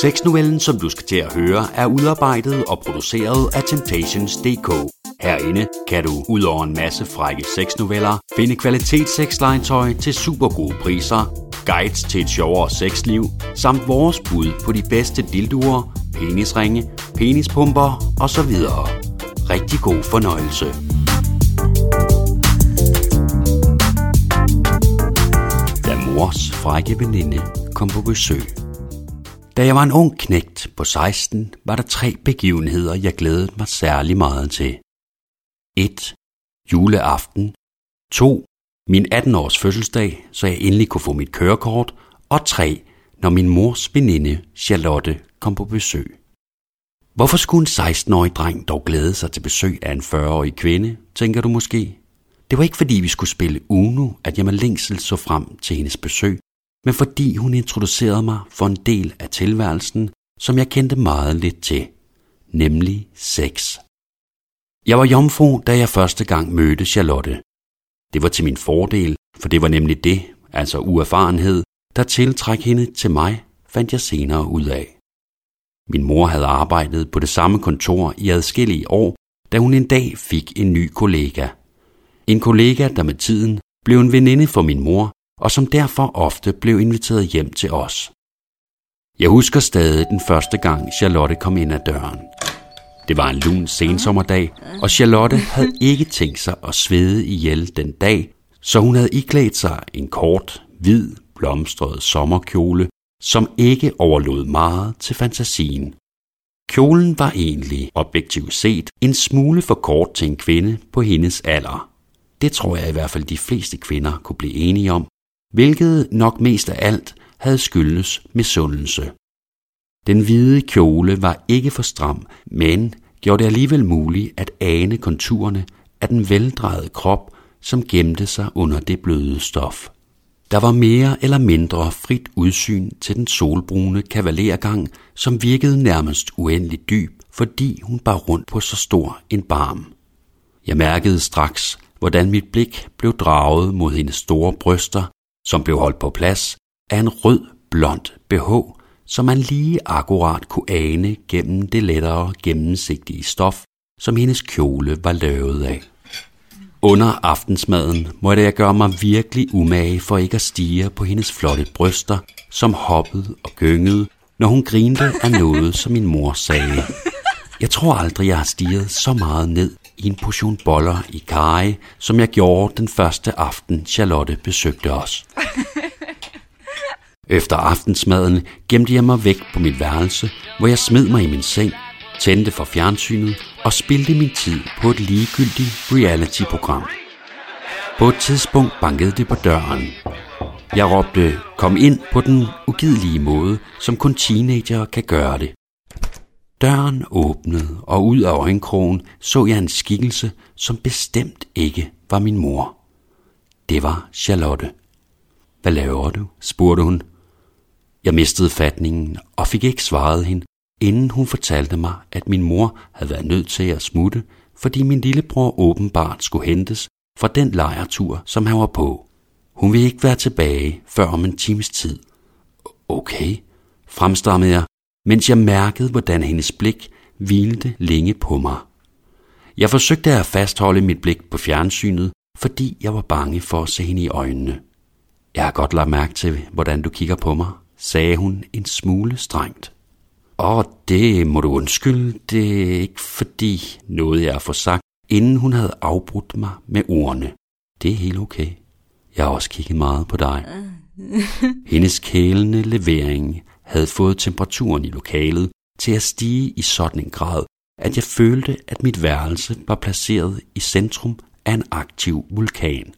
Sexnovellen, som du skal til at høre, er udarbejdet og produceret af Temptations.dk. Herinde kan du, ud over en masse frække sexnoveller, finde kvalitetssexlegetøj til super gode priser, guides til et sjovere sexliv, samt vores bud på de bedste dildoer, penisringe, penispumper osv. Rigtig god fornøjelse. Da mors frække veninde kom på besøg. Da jeg var en ung knægt på 16, var der tre begivenheder, jeg glædede mig særlig meget til. 1. Juleaften. 2. Min 18-års fødselsdag, så jeg endelig kunne få mit kørekort. Og 3. Når min mors veninde, Charlotte, kom på besøg. Hvorfor skulle en 16-årig dreng dog glæde sig til besøg af en 40-årig kvinde, tænker du måske? Det var ikke fordi vi skulle spille Uno, at jeg med længsel så frem til hendes besøg, men fordi hun introducerede mig for en del af tilværelsen, som jeg kendte meget lidt til, nemlig sex. Jeg var jomfru, da jeg første gang mødte Charlotte. Det var til min fordel, for det var nemlig det, altså uerfarenhed, der tiltræk hende til mig, fandt jeg senere ud af. Min mor havde arbejdet på det samme kontor i adskillige år, da hun en dag fik en ny kollega. En kollega, der med tiden blev en veninde for min mor, og som derfor ofte blev inviteret hjem til os. Jeg husker stadig den første gang Charlotte kom ind ad døren. Det var en lun sensommerdag, og Charlotte havde ikke tænkt sig at svede ihjel den dag, så hun havde iklædt sig en kort, hvid, blomstret sommerkjole, som ikke overlod meget til fantasien. Kjolen var egentlig, objektivt set, en smule for kort til en kvinde på hendes alder. Det tror jeg i hvert fald de fleste kvinder kunne blive enige om, hvilket nok mest af alt havde skyldes misundelse. Den hvide kjole var ikke for stram, men gjorde det alligevel muligt at ane konturerne af den veldrejede krop, som gemte sig under det bløde stof. Der var mere eller mindre frit udsyn til den solbrune kavalergang, som virkede nærmest uendelig dyb, fordi hun bar rundt på så stor en barm. Jeg mærkede straks, hvordan mit blik blev draget mod hendes store bryster, som blev holdt på plads af en rød blond BH, som man lige akkurat kunne ane gennem det lettere gennemsigtige stof, som hendes kjole var lavet af. Under aftensmaden måtte jeg gøre mig virkelig umage for ikke at stige på hendes flotte bryster, som hoppede og gyngede, når hun grinte af noget, som min mor sagde. Jeg tror aldrig, jeg har stiget så meget ned i en portion boller i kaj, som jeg gjorde den første aften, Charlotte besøgte os. Efter aftensmaden gemte jeg mig væk på mit værelse, hvor jeg smed mig i min seng, tændte for fjernsynet og spildte min tid på et ligegyldigt reality-program. På et tidspunkt bankede det på døren. Jeg råbte, kom ind på den ugidelige måde, som kun teenager kan gøre det. Døren åbnede, og ud af øjenkrogen så jeg en skikkelse, som bestemt ikke var min mor. Det var Charlotte. Hvad laver du? spurgte hun. Jeg mistede fatningen og fik ikke svaret hende, inden hun fortalte mig, at min mor havde været nødt til at smutte, fordi min lillebror åbenbart skulle hentes fra den lejertur, som han var på. Hun ville ikke være tilbage før om en times tid. Okay, fremstammede jeg, mens jeg mærkede, hvordan hendes blik hvilte længe på mig. Jeg forsøgte at fastholde mit blik på fjernsynet, fordi jeg var bange for at se hende i øjnene. Jeg har godt lagt mærke til, hvordan du kigger på mig, sagde hun en smule strengt. Og det må du undskylde, det er ikke fordi noget jeg har fået sagt, inden hun havde afbrudt mig med ordene. Det er helt okay. Jeg har også kigget meget på dig. Hendes kælende levering havde fået temperaturen i lokalet til at stige i sådan en grad, at jeg følte, at mit værelse var placeret i centrum af en aktiv vulkan.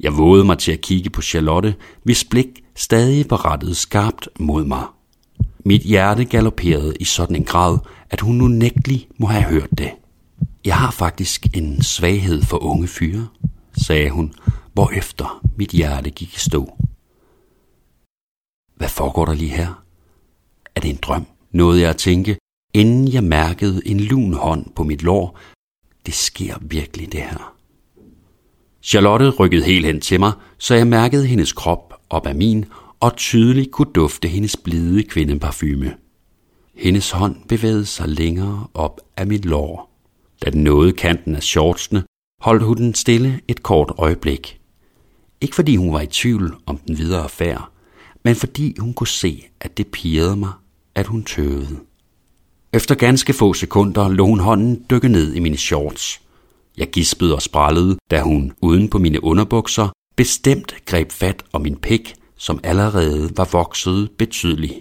Jeg vågede mig til at kigge på Charlotte, hvis blik stadig var rettet skarpt mod mig. Mit hjerte galopperede i sådan en grad, at hun nu nægtelig må have hørt det. Jeg har faktisk en svaghed for unge fyre, sagde hun, hvorefter mit hjerte gik i stå. Hvad foregår der lige her? Det en drøm? Nåede jeg at tænke, inden jeg mærkede en lun hånd på mit lår. Det sker virkelig det her. Charlotte rykkede helt hen til mig, så jeg mærkede hendes krop op af min, og tydeligt kunne dufte hendes blide kvindeparfume. Hendes hånd bevægede sig længere op af mit lår. Da den nåede kanten af shortsene, holdt hun den stille et kort øjeblik. Ikke fordi hun var i tvivl om den videre affære, men fordi hun kunne se, at det pirrede mig, at hun tøvede. Efter ganske få sekunder lå hun hånden dykke ned i mine shorts. Jeg gispede og sprallede, da hun, uden på mine underbukser, bestemt greb fat om min pik, som allerede var vokset betydeligt.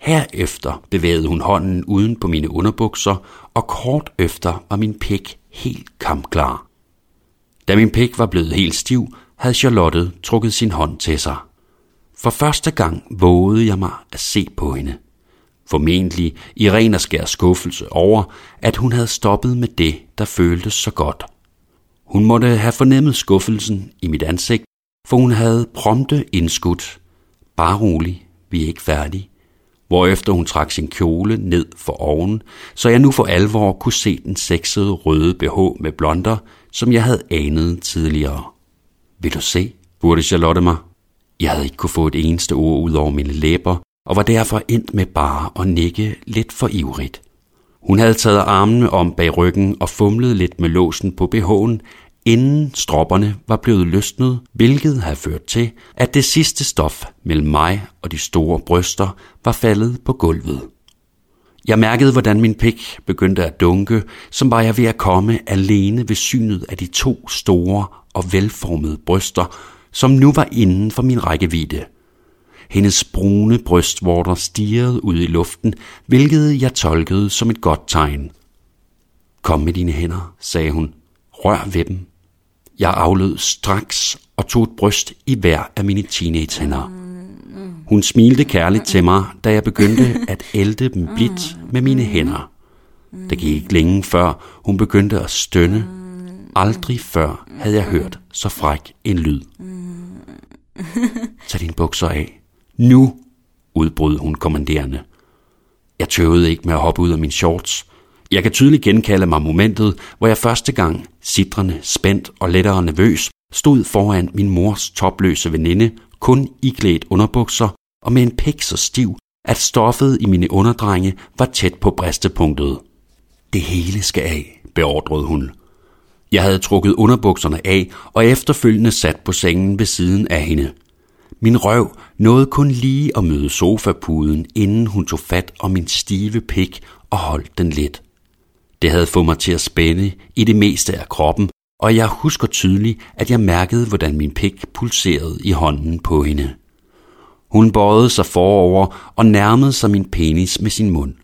Herefter bevægede hun hånden uden på mine underbukser, og kort efter var min pik helt kampklar. Da min pik var blevet helt stiv, havde Charlotte trukket sin hånd til sig. For første gang vågede jeg mig at se på hende. Formentlig i ren og skær skuffelse over, at hun havde stoppet med det, der føltes så godt. Hun måtte have fornemmet skuffelsen i mit ansigt, for hun havde prompte indskudt. Bare rolig, vi er ikke færdige. Hvorefter hun trak sin kjole ned for oven, så jeg nu for alvor kunne se den sexede røde BH med blonder, som jeg havde anet tidligere. Vil du se? spurgte Charlotte mig. Jeg havde ikke kunne få et eneste ord ud over mine læber, og var derfor endt med bare at nikke lidt for ivrigt. Hun havde taget armene om bag ryggen og fumlet lidt med låsen på BH'en, inden stropperne var blevet løsnet, hvilket havde ført til, at det sidste stof mellem mig og de store bryster var faldet på gulvet. Jeg mærkede, hvordan min pik begyndte at dunke, som var jeg ved at komme alene ved synet af de to store og velformede bryster, som nu var inden for min rækkevidde. Hendes brune brystvorter stirrede ud i luften, hvilket jeg tolkede som et godt tegn. Kom med dine hænder, sagde hun. Rør ved dem. Jeg aflød straks og tog et bryst i hver af mine teenagehænder. Hun smilte kærligt til mig, da jeg begyndte at ælte dem blidt med mine hænder. Det gik ikke længe før hun begyndte at stønne. Aldrig før havde jeg hørt så fræk en lyd. Tag dine bukser af. Nu, udbrød hun kommanderende. Jeg tøvede ikke med at hoppe ud af min shorts. Jeg kan tydeligt genkalde mig momentet, hvor jeg første gang, sidrende, spændt og lettere nervøs, stod foran min mors topløse veninde, kun iklædt underbukser og med en pik så stiv, at stoffet i mine underdrenge var tæt på bristepunktet. Det hele skal af, beordrede hun. Jeg havde trukket underbukserne af og efterfølgende sat på sengen ved siden af hende. Min røv nåede kun lige at møde sofapuden, inden hun tog fat om min stive pik og holdt den lidt. Det havde fået mig til at spænde i det meste af kroppen, og jeg husker tydeligt, at jeg mærkede, hvordan min pik pulserede i hånden på hende. Hun bøjede sig forover og nærmede sig min penis med sin mund.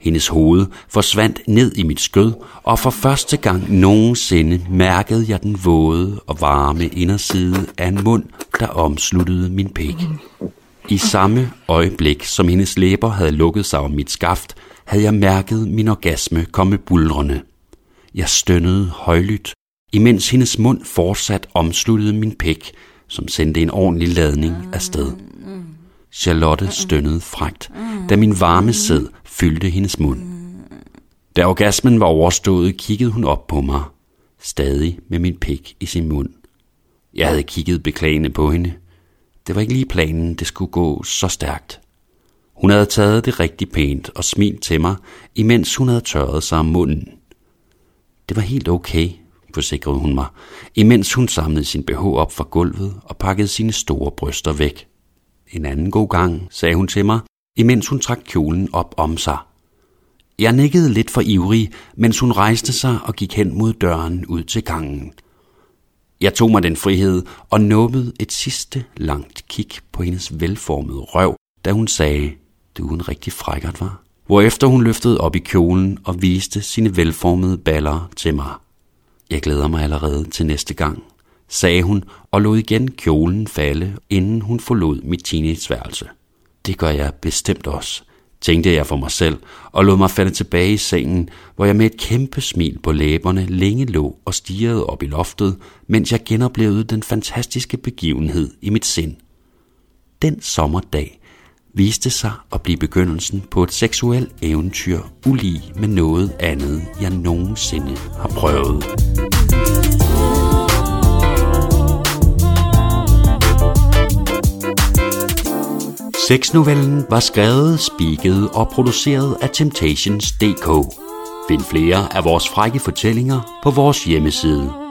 Hendes hoved forsvandt ned i mit skød, og for første gang nogensinde mærkede jeg den våde og varme inderside af en mund, der omsluttede min pik. I samme øjeblik, som hendes læber havde lukket sig om mit skaft, havde jeg mærket min orgasme komme bulrende. Jeg stønnede højlydt, imens hendes mund fortsat omsluttede min pæk, som sendte en ordentlig ladning afsted. Charlotte stønnede frægt, da min varme sæd fyldte hendes mund. Da orgasmen var overstået, kiggede hun op på mig, stadig med min pik i sin mund. Jeg havde kigget beklagende på hende. Det var ikke lige planen, det skulle gå så stærkt. Hun havde taget det rigtig pænt og smilt til mig, imens hun havde tørret sig om munden. Det var helt okay, forsikrede hun mig, imens hun samlede sin BH op fra gulvet og pakkede sine store bryster væk. En anden god gang, sagde hun til mig, imens hun trak kjolen op om sig. Jeg nikkede lidt for ivrig, mens hun rejste sig og gik hen mod døren ud til gangen. Jeg tog mig den frihed og nåbede et sidste langt kig på hendes velformede røv, da hun sagde, du er en rigtig frækkert, var. Hvorefter hun løftede op i kjolen og viste sine velformede baller til mig. Jeg glæder mig allerede til næste gang, sagde hun og lod igen kjolen falde, inden hun forlod mit teenageværelse. Det gør jeg bestemt også, tænkte jeg for mig selv, og lod mig falde tilbage i sengen, hvor jeg med et kæmpe smil på læberne længe lå og stirrede op i loftet, mens jeg genoplevede den fantastiske begivenhed i mit sind. Den sommerdag viste sig at blive begyndelsen på et seksuelt eventyr ulig med noget andet, jeg nogensinde har prøvet. Sexnovellen var skrevet, spiket og produceret af Temptations.dk. Find flere af vores frække fortællinger på vores hjemmeside